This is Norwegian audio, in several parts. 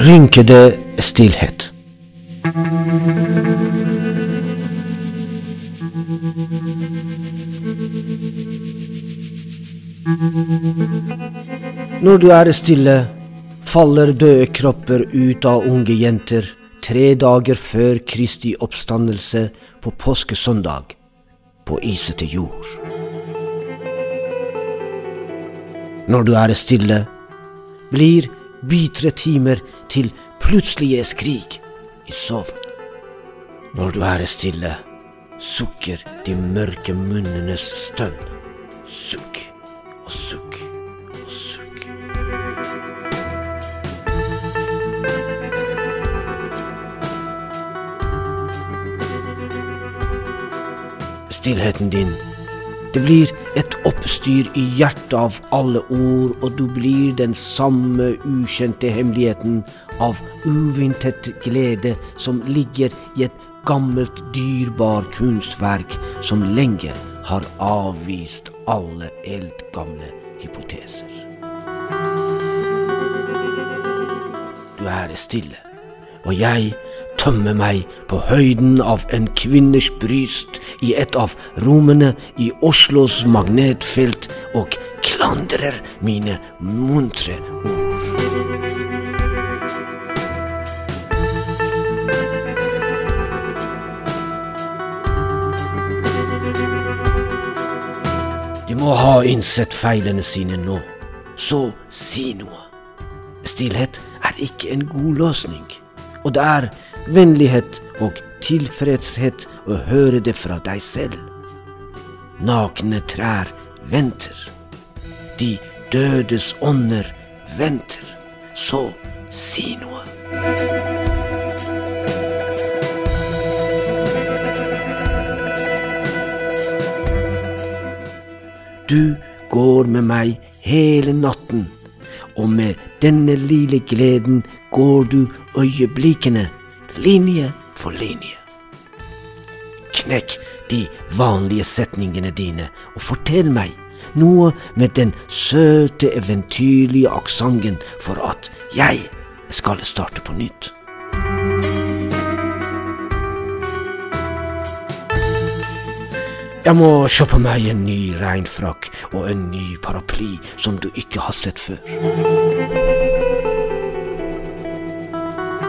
Rynkede stillhet. Når du er stille, faller døde kropper ut av unge jenter tre dager før Kristi oppstandelse på påskesøndag på isete jord. Når du er stille, blir bitre timer til plutselige skrik i sovn. Når du er stille, sukker de mørke munnenes stønn. Sukk og sukk Stillheten din, det blir et oppstyr i hjertet av alle ord, og du blir den samme ukjente hemmeligheten av uvintet glede som ligger i et gammelt, dyrbar kunstverk som lenge har avvist alle eldgamle hypoteser. Du er stille, og jeg tømmer meg på høyden av en kvinners bryst i et av rommene i Oslos magnetfelt og klandrer mine muntre ord. De må ha innsett feilene sine nå, så si noe. Stillhet er ikke en god løsning, og det er vennlighet og tilfredshet å høre det fra deg selv. Nakne trær venter. De dødes ånder venter. Så si noe. Du går med meg hele natten, og med denne lille gleden går du øyeblikkene, linje for linje. Knekk de vanlige setningene dine og fortell meg noe med den søte, eventyrlige aksenten for at jeg skal starte på nytt. Jeg må kjøpe meg en ny regnfrakk og en ny paraply som du ikke har sett før.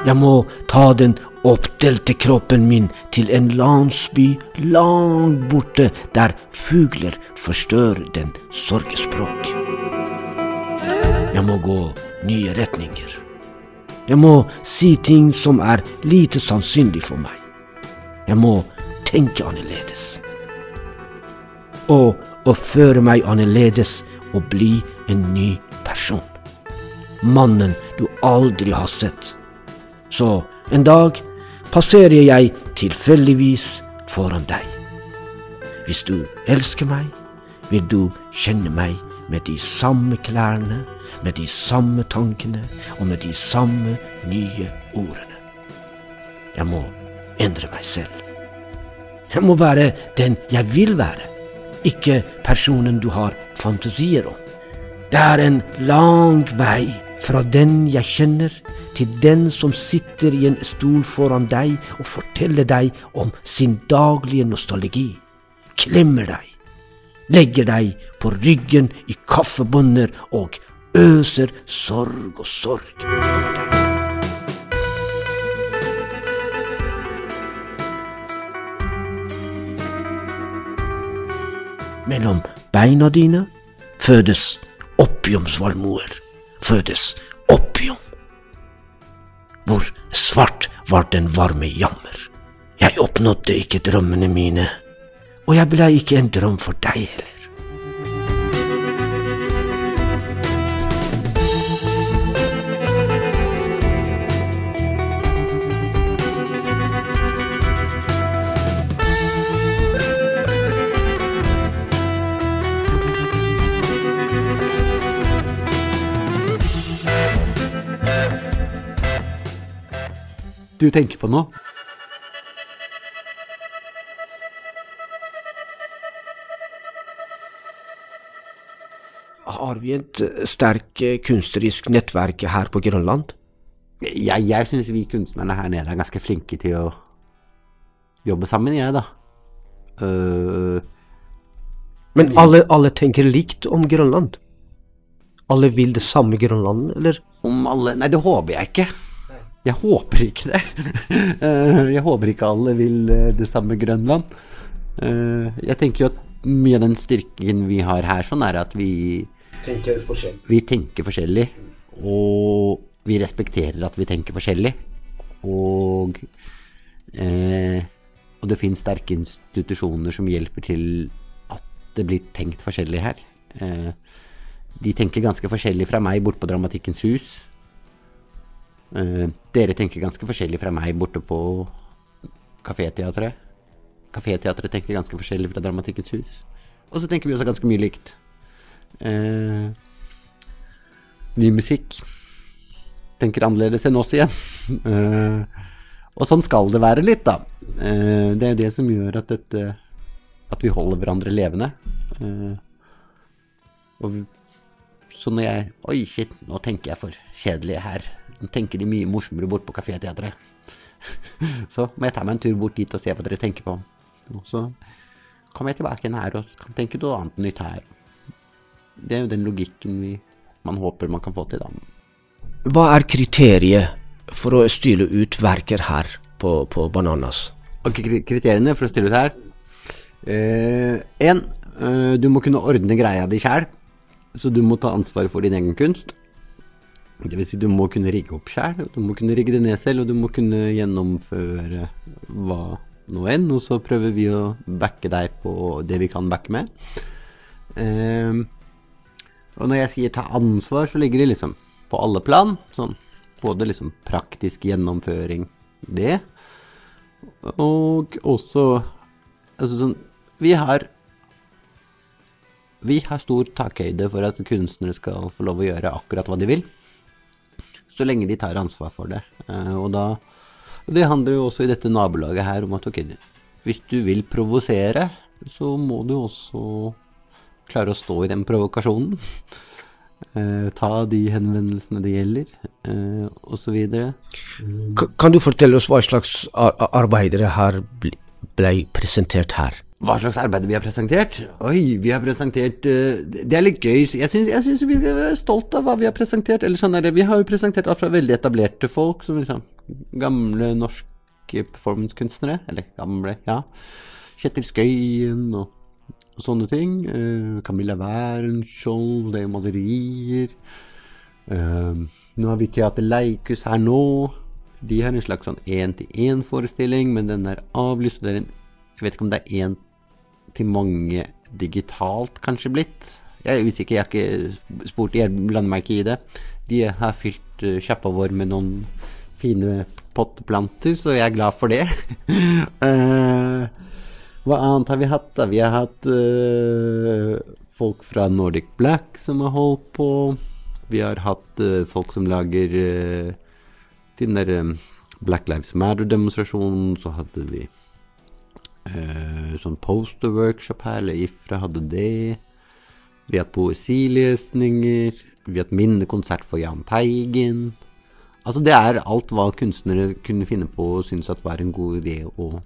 Jeg må ta den oppdelte kroppen min til en landsby langt borte der fugler forstør den sorgespråk. Jeg må gå nye retninger. Jeg må si ting som er lite sannsynlig for meg. Jeg må tenke annerledes og oppføre meg annerledes og bli en ny person. Mannen du aldri har sett. Så en dag passerer jeg tilfeldigvis foran deg. Hvis du elsker meg, vil du kjenne meg med de samme klærne, med de samme tankene og med de samme nye ordene. Jeg må endre meg selv. Jeg må være den jeg vil være ikke personen du har fantasier om. Det er en lang vei fra den jeg kjenner, til den som sitter i en stol foran deg og forteller deg om sin daglige nostalgi, klemmer deg, legger deg på ryggen i kaffebønner og øser sorg og sorg over deg. Mellom beina dine fødes opiumsvalmuer, fødes opium. Hvor svart var den varme jammer. Jeg oppnådde ikke drømmene mine, og jeg ble ikke en drøm for deg heller. du tenker på nå? Har vi et eh, sterkt eh, kunstnerisk nettverk her på Grønland? Jeg, jeg syns vi kunstnerne her nede er ganske flinke til å jobbe sammen, jeg, da. Uh, Men alle, alle tenker likt om Grønland? Alle vil det samme Grønland, eller? Om alle Nei, det håper jeg ikke. Jeg håper ikke det. jeg håper ikke alle vil det samme Grønland. Jeg tenker jo at mye av den styrken vi har her, sånn er at vi Tenker forskjellig. Vi tenker forskjellig. Og vi respekterer at vi tenker forskjellig. Og eh, Og det finnes sterke institusjoner som hjelper til at det blir tenkt forskjellig her. Eh, de tenker ganske forskjellig fra meg borte på Dramatikkens hus. Eh, dere tenker ganske forskjellig fra meg borte på Kaféteatret. Kaféteatret tenker ganske forskjellig fra Dramatikkens hus. Og så tenker vi også ganske mye likt. Eh, ny musikk tenker annerledes enn oss igjen. eh, og sånn skal det være litt, da. Eh, det er det som gjør at dette At vi holder hverandre levende. Eh, og så når jeg Oi, shit, nå tenker jeg for kjedelig her. Nå tenker de mye morsommere bort på Kaféteatret. så må jeg ta meg en tur bort dit og se hva dere tenker på. Og så kommer jeg tilbake igjen her og kan tenke noe annet nytt her. Det er jo den logikken vi, man håper man kan få til, da. Hva er kriteriet for å stille ut verker her på, på Bananas? Ok, Kriteriene for å stille ut her Én, uh, uh, du må kunne ordne greia di sjæl. Så du må ta ansvaret for din egen kunst. Det vil si, du må kunne rigge opp sjæl, du må kunne rigge det ned selv, og du må kunne gjennomføre hva nå enn. Og så prøver vi å backe deg på det vi kan backe med. Eh, og når jeg sier ta ansvar, så ligger det liksom på alle plan. Sånn både liksom praktisk gjennomføring, det, og også Altså sånn Vi har Vi har stor takhøyde for at kunstnere skal få lov å gjøre akkurat hva de vil. Så lenge de tar ansvar for det. Eh, og da Det handler jo også i dette nabolaget her om at ok, hvis du vil provosere, så må du også klare å stå i den provokasjonen. Eh, ta de henvendelsene det gjelder, eh, osv. Kan du fortelle oss hva slags arbeidere her ble presentert her? Hva slags arbeid vi har presentert? Oi, vi har presentert uh, Det er litt gøy. Jeg syns vi skal være stolt av hva vi har presentert. Eller sånn er det. Vi har jo presentert alt fra veldig etablerte folk, som liksom gamle norske performancekunstnere. Eller gamle, ja. Kjetil Skøyen og og sånne ting. Uh, Camilla Wærenskjold, det er malerier. Uh, nå har vi Teater Leikhus her nå. De har en slags sånn én-til-én-forestilling, men den er avlyst. Det er en, jeg vet ikke om det er én til mange digitalt, kanskje blitt. Jeg er usikker, jeg har ikke spurt, meg ikke i det. De har fylt sjappa vår med noen fine potteplanter, så jeg er glad for det. uh, Hva annet har vi hatt, da? Vi har hatt uh, folk fra Nordic Black som har holdt på. Vi har hatt uh, folk som lager uh, den der um, Black Lives Matter-demonstrasjonen. Så hadde vi sånn poster-workshop her, eller Ifra hadde det. Vi har hatt poesilesninger. Vi har hatt minnekonsert for Jahn Teigen. Altså, det er alt hva kunstnere kunne finne på og synes at var en god idé å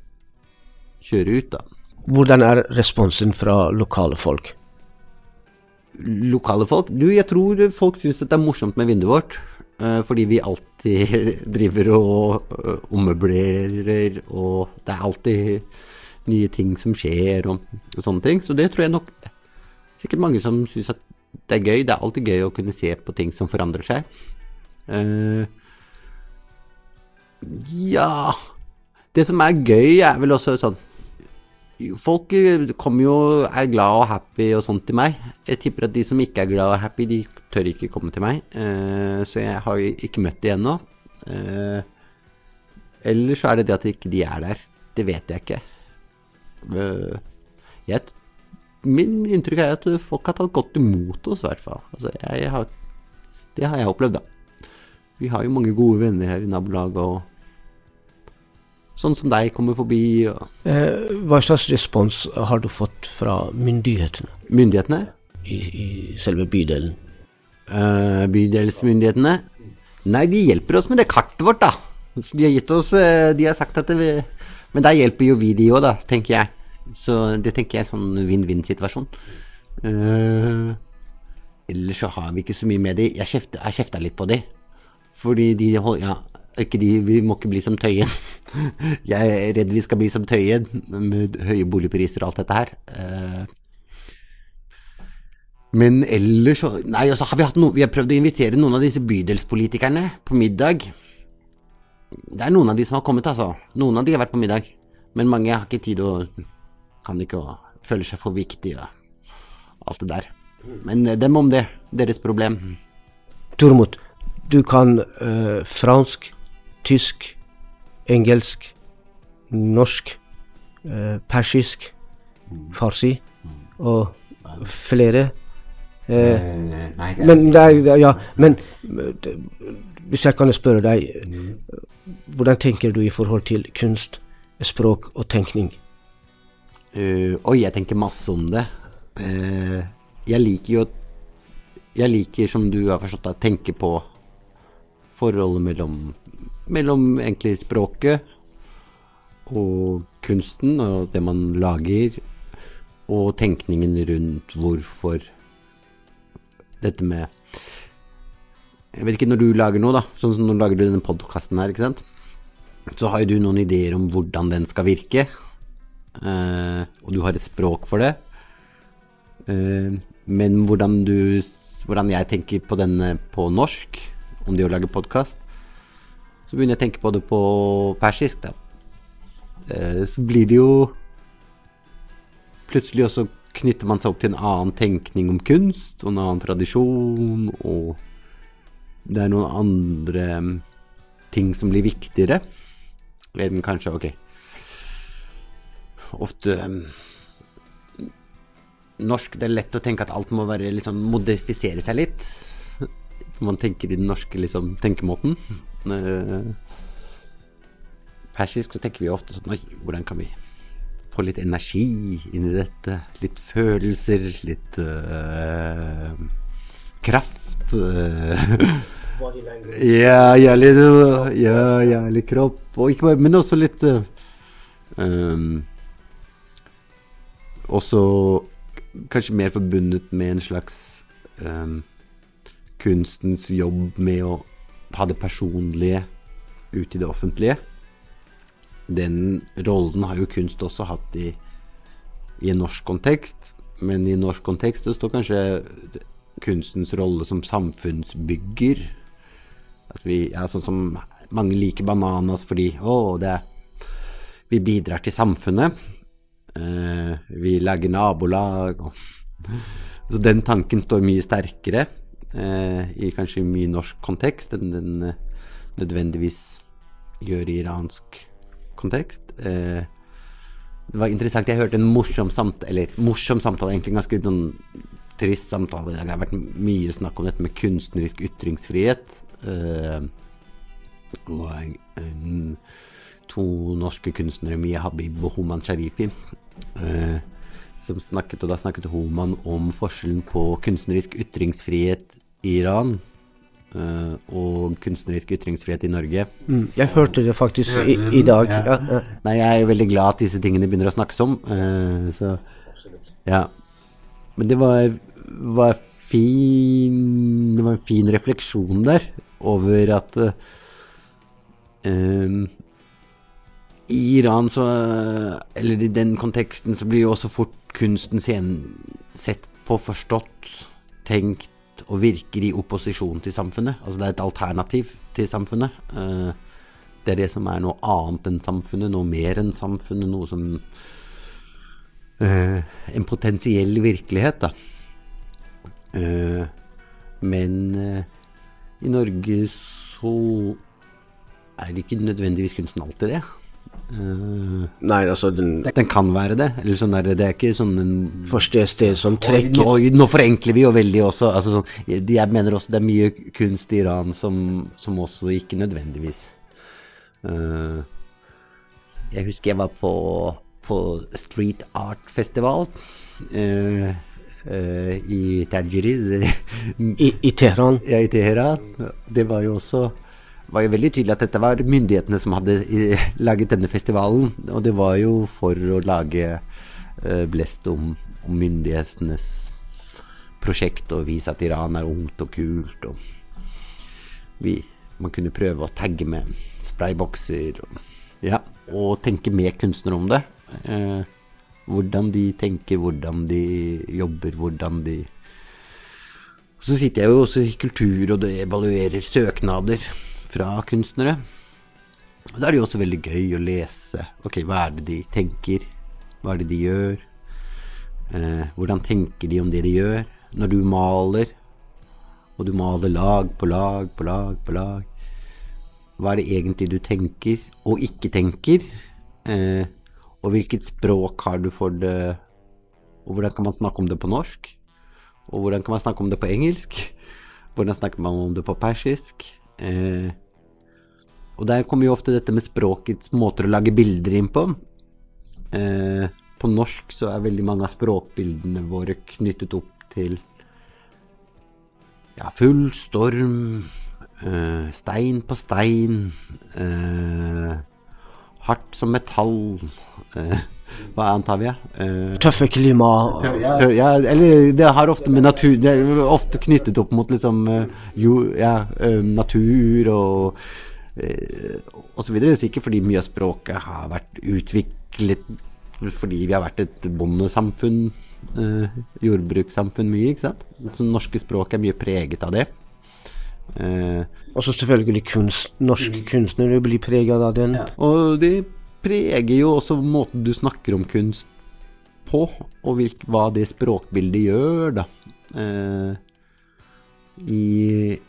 kjøre ut, da. Hvordan er responsen fra lokale folk? Lokale folk? Du, jeg tror folk syns det er morsomt med vinduet vårt. Uh, fordi vi alltid driver og uh, ommøblerer, og det er alltid nye ting som skjer og, og, sånne ting. Så det tror jeg nok sikkert mange som syns at det er gøy. Det er alltid gøy å kunne se på ting som forandrer seg. Uh, ja Det som er gøy, er vel også sånn Folk kommer jo er glad og happy og sånt til meg. Jeg tipper at de som ikke er glad og happy, de tør ikke komme til meg. Uh, så jeg har ikke møtt de ennå. Uh, eller så er det det at ikke de er der. Det vet jeg ikke. Uh, jeg, min inntrykk er at folk har tatt godt imot oss, i hvert fall. Altså, jeg, har, det har jeg opplevd, da. Vi har jo mange gode venner her i nabolaget. og Sånn som deg kommer forbi. Og... Eh, hva slags respons har du fått fra myndighetene? Myndighetene? i, i selve bydelen? Uh, bydelsmyndighetene? Nei, de hjelper oss med det kartet vårt, da. De har gitt oss eh, De har sagt at vil Men der hjelper jo vi de òg, da, tenker jeg. Så det tenker jeg er en sånn vinn-vinn-situasjon. Uh, ellers så har vi ikke så mye med de. Jeg kjefta, kjefta litt på de. Fordi de. Ja, ikke de Vi må ikke bli som Tøyen. Jeg er redd vi skal bli som Tøyen med høye boligpriser og alt dette her. Uh, men ellers så Nei, og så har vi hatt noe Vi har prøvd å invitere noen av disse bydelspolitikerne på middag. Det er noen av de som har kommet, altså. Noen av de har vært på middag. Men mange har ikke tid og kan ikke og føler seg for viktig og alt det der. Men eh, dem om det. Deres problem. Tormod, du kan uh, fransk, tysk, engelsk, norsk, uh, persisk, farsi og flere. Uh, nei, men det er, ja, men det- hvis jeg kan spørre deg, hvordan tenker du i forhold til kunst, språk og tenkning? Uh, oi, jeg tenker masse om det. Uh, jeg liker jo Jeg liker, som du har forstått, å tenke på forholdet mellom Mellom egentlig språket og kunsten og det man lager, og tenkningen rundt hvorfor dette med Jeg vet ikke, når du lager noe, da, sånn som når du lager denne podkasten her, ikke sant, så har jo du noen ideer om hvordan den skal virke. Uh, og du har et språk for det. Uh, men hvordan du Hvordan jeg tenker på denne på norsk, om det å lage podkast, så begynner jeg å tenke på det på persisk, da. Uh, så blir det jo Plutselig også knytter man seg opp til en annen tenkning om kunst, og en annen tradisjon, og det er noen andre mm, ting som blir viktigere enn kanskje Ok, ofte um, Norsk, det er lett å tenke at alt må være liksom modifisere seg litt. Man tenker i den norske liksom, tenkemåten. Eh, Persisk så tenker vi ofte sånn Oi, hvordan kan vi få litt energi inn i dette? Litt følelser, litt øh, kraft. Ja, jævlig, ja, jævlig kropp. Og ikke bare, men også litt um, Også kanskje mer forbundet med en slags um, kunstens jobb med å ta det personlige ut i det offentlige. Den rollen har jo kunst også hatt i, i en norsk kontekst, men i norsk kontekst så står kanskje kunstens rolle som samfunnsbygger. At vi, ja, sånn som mange liker Bananas fordi å, det er Vi bidrar til samfunnet. Eh, vi lager nabolag og Så den tanken står mye sterkere eh, i kanskje mye norsk kontekst enn den eh, nødvendigvis gjør i iransk kontekst. Eh, det var interessant, jeg hørte en morsom samtale, eller morsom samtale, egentlig ganske sånn trist samtale i dag. Det har vært mye snakk om dette med kunstnerisk ytringsfrihet. Uh, og en, to norske kunstnere, Mia Habib og Homan Sharifi, uh, som snakket, og da snakket Homan om forskjellen på kunstnerisk ytringsfrihet i Iran uh, og kunstnerisk ytringsfrihet i Norge. Mm, jeg hørte det faktisk i, i dag. Ja, ja. Nei, jeg er jo veldig glad at disse tingene begynner å snakkes om. eh, så ja. Men det var, var fin Det var en fin refleksjon der over at eh, I Iran så Eller i den konteksten så blir jo også fort kunsten sett på, forstått, tenkt og virker i opposisjon til samfunnet. Altså det er et alternativ til samfunnet. Eh, det er det som er noe annet enn samfunnet, noe mer enn samfunnet, noe som En potensiell virkelighet, da. Eh, men eh, i Norge så er ikke nødvendigvis kunsten alltid det. Uh, Nei, altså, den den kan være det. Eller sånn der, det er ikke sånn en første sted som trekker Nå, nå forenkler vi jo veldig også. Altså, sånn, jeg mener også det er mye kunst i Iran som, som også ikke nødvendigvis uh, Jeg husker jeg var på, på Street Art Festival. Eh, eh, i Tajiris I, I Teheran. ja, i Teheran. Det var jo også var jo veldig tydelig at dette var myndighetene som hadde laget denne festivalen. Og det var jo for å lage eh, blest om, om myndighetenes prosjekt og vise at Iran er ungt og kult. Og vi, man kunne prøve å tagge med spraybokser og, ja, og tenke med kunstnere om det. Eh, hvordan de tenker, hvordan de jobber, hvordan de Så sitter jeg jo også i kultur og evaluerer søknader fra kunstnere. Og Da er det jo også veldig gøy å lese. Ok, hva er det de tenker? Hva er det de gjør? Eh, hvordan tenker de om det de gjør? Når du maler, og du maler lag på lag på lag på lag, hva er det egentlig du tenker og ikke tenker? Eh, og hvilket språk har du for det? Og hvordan kan man snakke om det på norsk? Og hvordan kan man snakke om det på engelsk? Hvordan snakker man om det på persisk? Eh, og der kommer jo ofte dette med språkets måter å lage bilder inn på. Eh, på norsk så er veldig mange av språkbildene våre knyttet opp til ja, full storm, eh, stein på stein, eh, hardt som metall eh, Hva antar vi? Eh, Tøffe klima. Tø- Ja, eller det har ofte med natur Det er ofte knyttet opp mot liksom eh, jo, ja, eh, natur og eh, og så videre. Sikkert fordi mye av språket har vært utviklet fordi vi har vært et bondesamfunn, eh, jordbrukssamfunn mye, ikke sant. Så det norske språket er mye preget av det. Eh, Og så selvfølgelig kunst, norske kunstnere blir preget av den. og det preger jo også måten du snakker om kunst på, og hvilk, hva det språkbildet gjør, da. Eh, I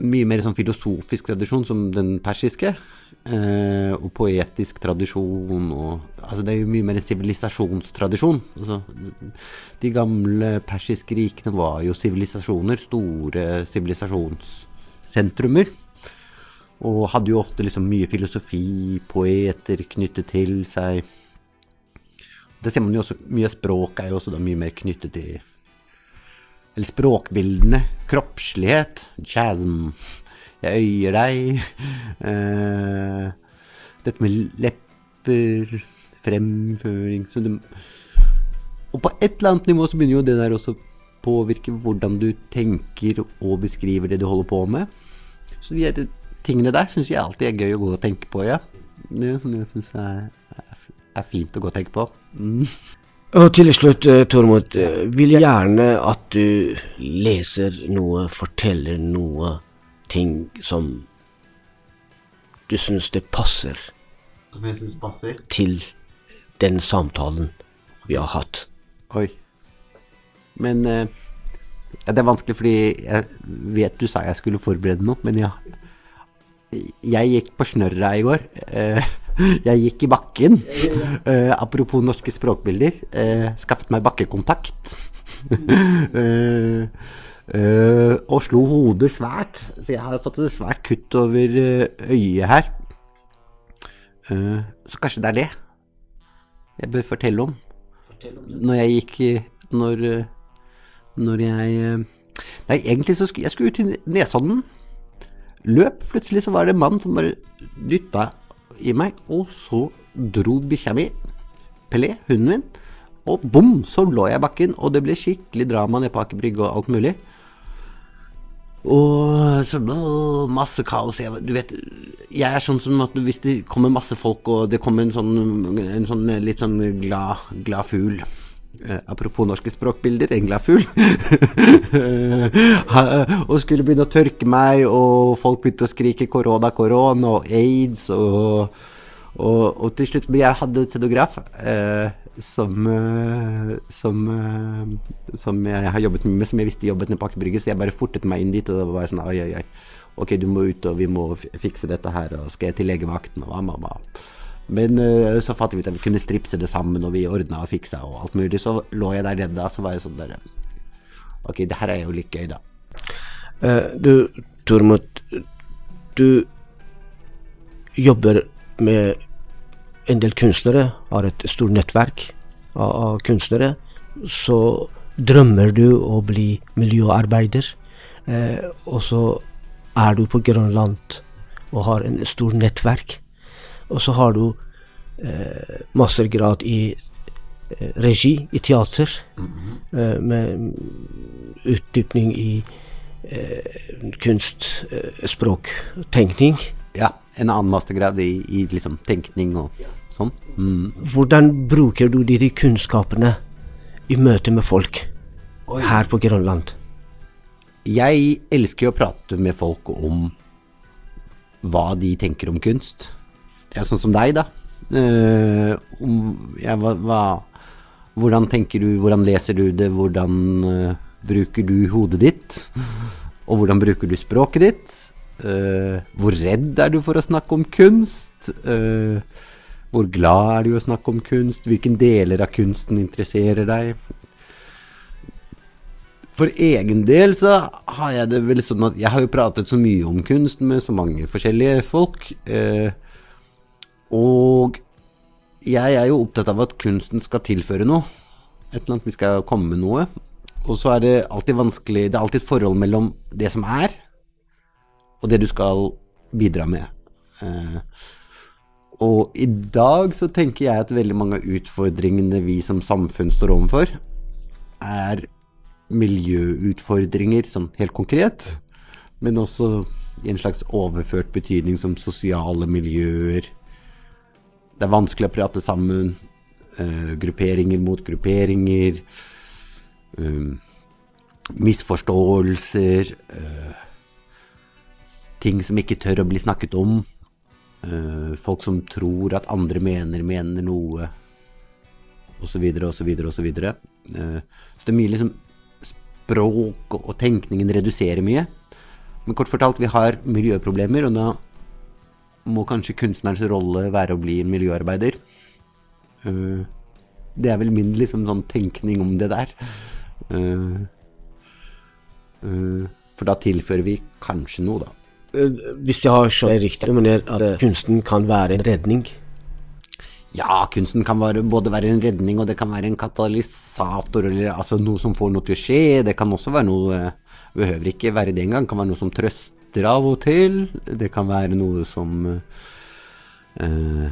mye mer sånn filosofisk tradisjon som den persiske, eh, og poetisk tradisjon og Altså det er jo mye mer en sivilisasjonstradisjon. Altså, de gamle persiske rikene var jo sivilisasjoner, store sivilisasjonssentrumer. Og hadde jo ofte liksom mye filosofi, poeter knyttet til seg. Det ser man jo også, Mye av språket er jo også da mye mer knyttet til Eller språkbildene. Kroppslighet. Chasm. Jeg øyer deg. Eh, dette med lepper. Fremføring. Så det, og på et eller annet nivå så begynner jo det der også påvirke hvordan du tenker og beskriver det du holder på med. Så de tingene der syns jeg alltid er gøy å gå og tenke på, ja. Det er sånn jeg syns er, er fint å gå og tenke på. Mm. Og til slutt, eh, Tormod, eh, vil jeg gjerne at du leser noe, forteller noe, ting som du syns det passer Som jeg syns passer. til den samtalen vi har hatt. Oi. Men uh, det er vanskelig fordi jeg vet du sa jeg skulle forberede noe, men ja. Jeg gikk på snørra i går. Eh, jeg gikk i bakken. Eh, apropos norske språkbilder. Eh, skaffet meg bakkekontakt. og slo hodet svært. Så jeg har fått et svært kutt over øyet her. Så kanskje det er det jeg bør fortelle om. Når jeg gikk Når, når jeg Nei, egentlig så skulle jeg skulle ut til Nesodden. Løp. Plutselig så var det en mann som bare dytta i meg, og så dro bikkja mi, Pelé, hunden min, og bom, så lå jeg i bakken, og det ble skikkelig drama nede på Aker Brygge og alt mulig. Og så åh, masse kaos. Jeg, du vet, jeg er sånn som at hvis det kommer masse folk, og det kommer en sånn, en sånn litt sånn glad, glad fugl Apropos norske språkbilder, en glad. Og skulle begynne å tørke meg, og folk begynte å skrike korona, korona og aids og, og, og til slutt Men jeg hadde et scenograf eh, som, eh, som, eh, som jeg har jobbet med, som jeg visste jobbet nede på Aker Brygge, så jeg bare fortet meg inn dit, og det var sånn oi, oi, oi. Ok, du må ut, og vi må fikse dette her, og skal jeg til legevakten, og hva, mamma. Men uh, så fant vi ut at vi kunne stripse det sammen, og vi ordna og fiksa og alt mulig. Så lå jeg der nede, og så var jeg sånn der Ok, det her er jo litt gøy, da. Uh, du, Tormod, du jobber med en del kunstnere, har et stort nettverk av, av kunstnere så drømmer du å bli miljøarbeider. uh, og så er du på Grønland og har en stor nettverk. Og så har du eh, mastergrad i eh, regi, i teater, eh, med utdypning i eh, kunst, eh, språk, tenkning. Ja, en annen mastergrad i, i liksom tenkning og sånn. Mm. Hvordan bruker du de kunnskapene i møte med folk Oi. her på Grønland? Jeg elsker å prate med folk om hva de tenker om kunst. Ja, sånn som deg, da. Uh, om, ja, hva, hva, hvordan tenker du, hvordan leser du det, hvordan uh, bruker du hodet ditt? Og hvordan bruker du språket ditt? Uh, hvor redd er du for å snakke om kunst? Hvor glad er du å snakke om kunst? Hvilken deler av kunsten interesserer deg? For egen del så har jeg det vel sånn at jeg har jo pratet så mye om kunst med så mange forskjellige folk. Eh, og jeg er jo opptatt av at kunsten skal tilføre noe. Et eller annet vi skal komme med noe. Og så er det alltid vanskelig Det er alltid et forhold mellom det som er, og det du skal bidra med. Eh, og i dag så tenker jeg at veldig mange av utfordringene vi som samfunn står overfor, er miljøutfordringer sånn helt konkret, men også i en slags overført betydning som sosiale miljøer. Det er vanskelig å prate sammen. Uh, grupperinger mot grupperinger. Um, misforståelser. eh, ting som ikke tør å bli snakket om. folk som tror at andre mener, mener noe. Og så videre og så det er mye liksom språk og tenkningen reduserer mye. Men kort fortalt, vi har miljøproblemer, og da må kanskje kunstnerens rolle være å bli miljøarbeider. Eh, det er vel min liksom sånn tenkning om det der. Eh, eh, for da tilfører vi kanskje noe, da. Hvis jeg har skjønt det riktig, mener at kunsten kan være en redning. Ja, kunsten kan være, både være en redning, og det kan være en katalysator, eller altså noe som får noe til å skje. Det kan også være noe eh, Behøver ikke være det engang. Kan være noe som trøster av og til. Det kan være noe som eh,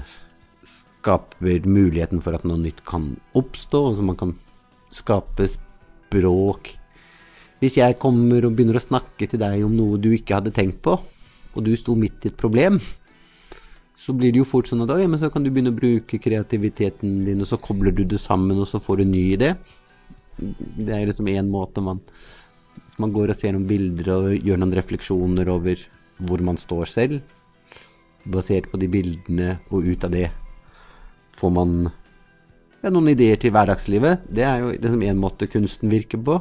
skaper muligheten for at noe nytt kan oppstå. Altså man kan skape språk. Hvis jeg kommer og begynner å snakke til deg om noe du ikke hadde tenkt på, og du sto midt i et problem, så blir det jo fort sånn at ja, men så kan du begynne å bruke kreativiteten din, og så kobler du det sammen, og så får du en ny idé. Det er liksom én måte man Hvis man går og ser noen bilder og gjør noen refleksjoner over hvor man står selv, basert på de bildene, og ut av det får man ja, noen ideer til hverdagslivet. Det er jo liksom én måte kunsten virker på.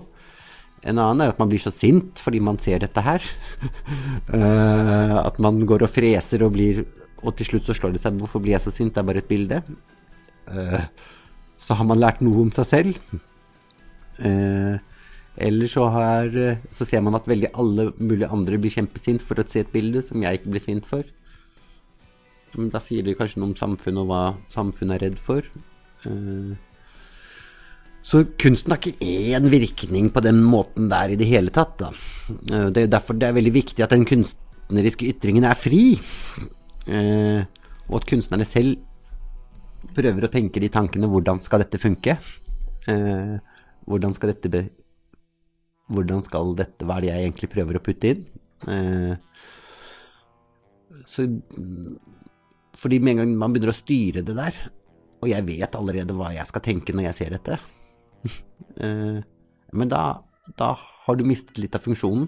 En annen er at man blir så sint fordi man ser dette her. Eh, at man går og freser og blir Og til slutt så slår det seg Hvorfor blir jeg så sint? Det er bare et bilde. Eh, så har man lært noe om seg selv. Eh, eller så, har, så ser man at veldig alle mulige andre blir kjempesint for å se et bilde som jeg ikke blir sint for. Men da sier det kanskje noe om samfunnet og hva samfunnet er redd for. Eh, så kunsten har ikke én virkning på den måten der i det hele tatt. Da. Eh, Det er derfor det er veldig viktig at den kunstneriske ytringen er fri. Eh, og at kunstnerne selv prøver å tenke de tankene hvordan skal dette funke? Eh, hvordan skal dette Hvordan skal dette Hva er det jeg egentlig prøver å putte inn? Eh, så fordi med en gang man begynner å styre det der, og jeg vet allerede hva jeg skal tenke når jeg ser dette, eh, men da, da har du mistet litt av funksjonen.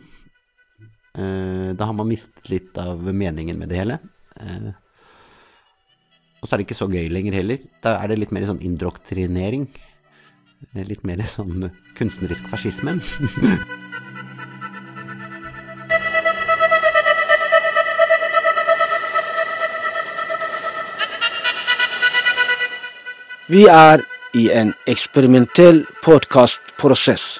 Eh, da har man mistet litt av meningen med det hele. Og så er det ikke så gøy lenger heller. Da er det litt mer sånn indoktrinering. Litt mer sånn kunstnerisk fascisme. Vi er i en eksperimentell podkastprosess.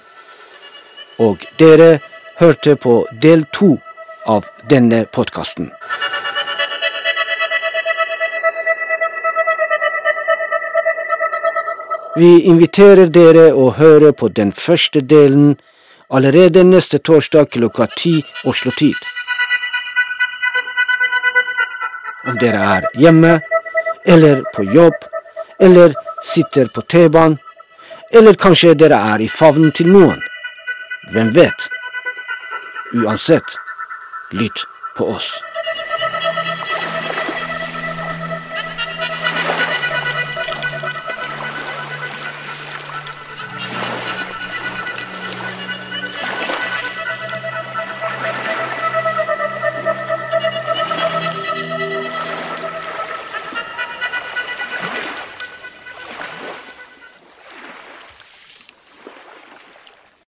Og dere hørte på del to av denne podkasten. Vi inviterer dere å høre på den første delen allerede neste torsdag klokka ti Oslo-tid. Om dere er hjemme, eller på jobb, eller sitter på T-banen, eller kanskje dere er i favnen til noen. Hvem vet? Uansett, lytt på oss.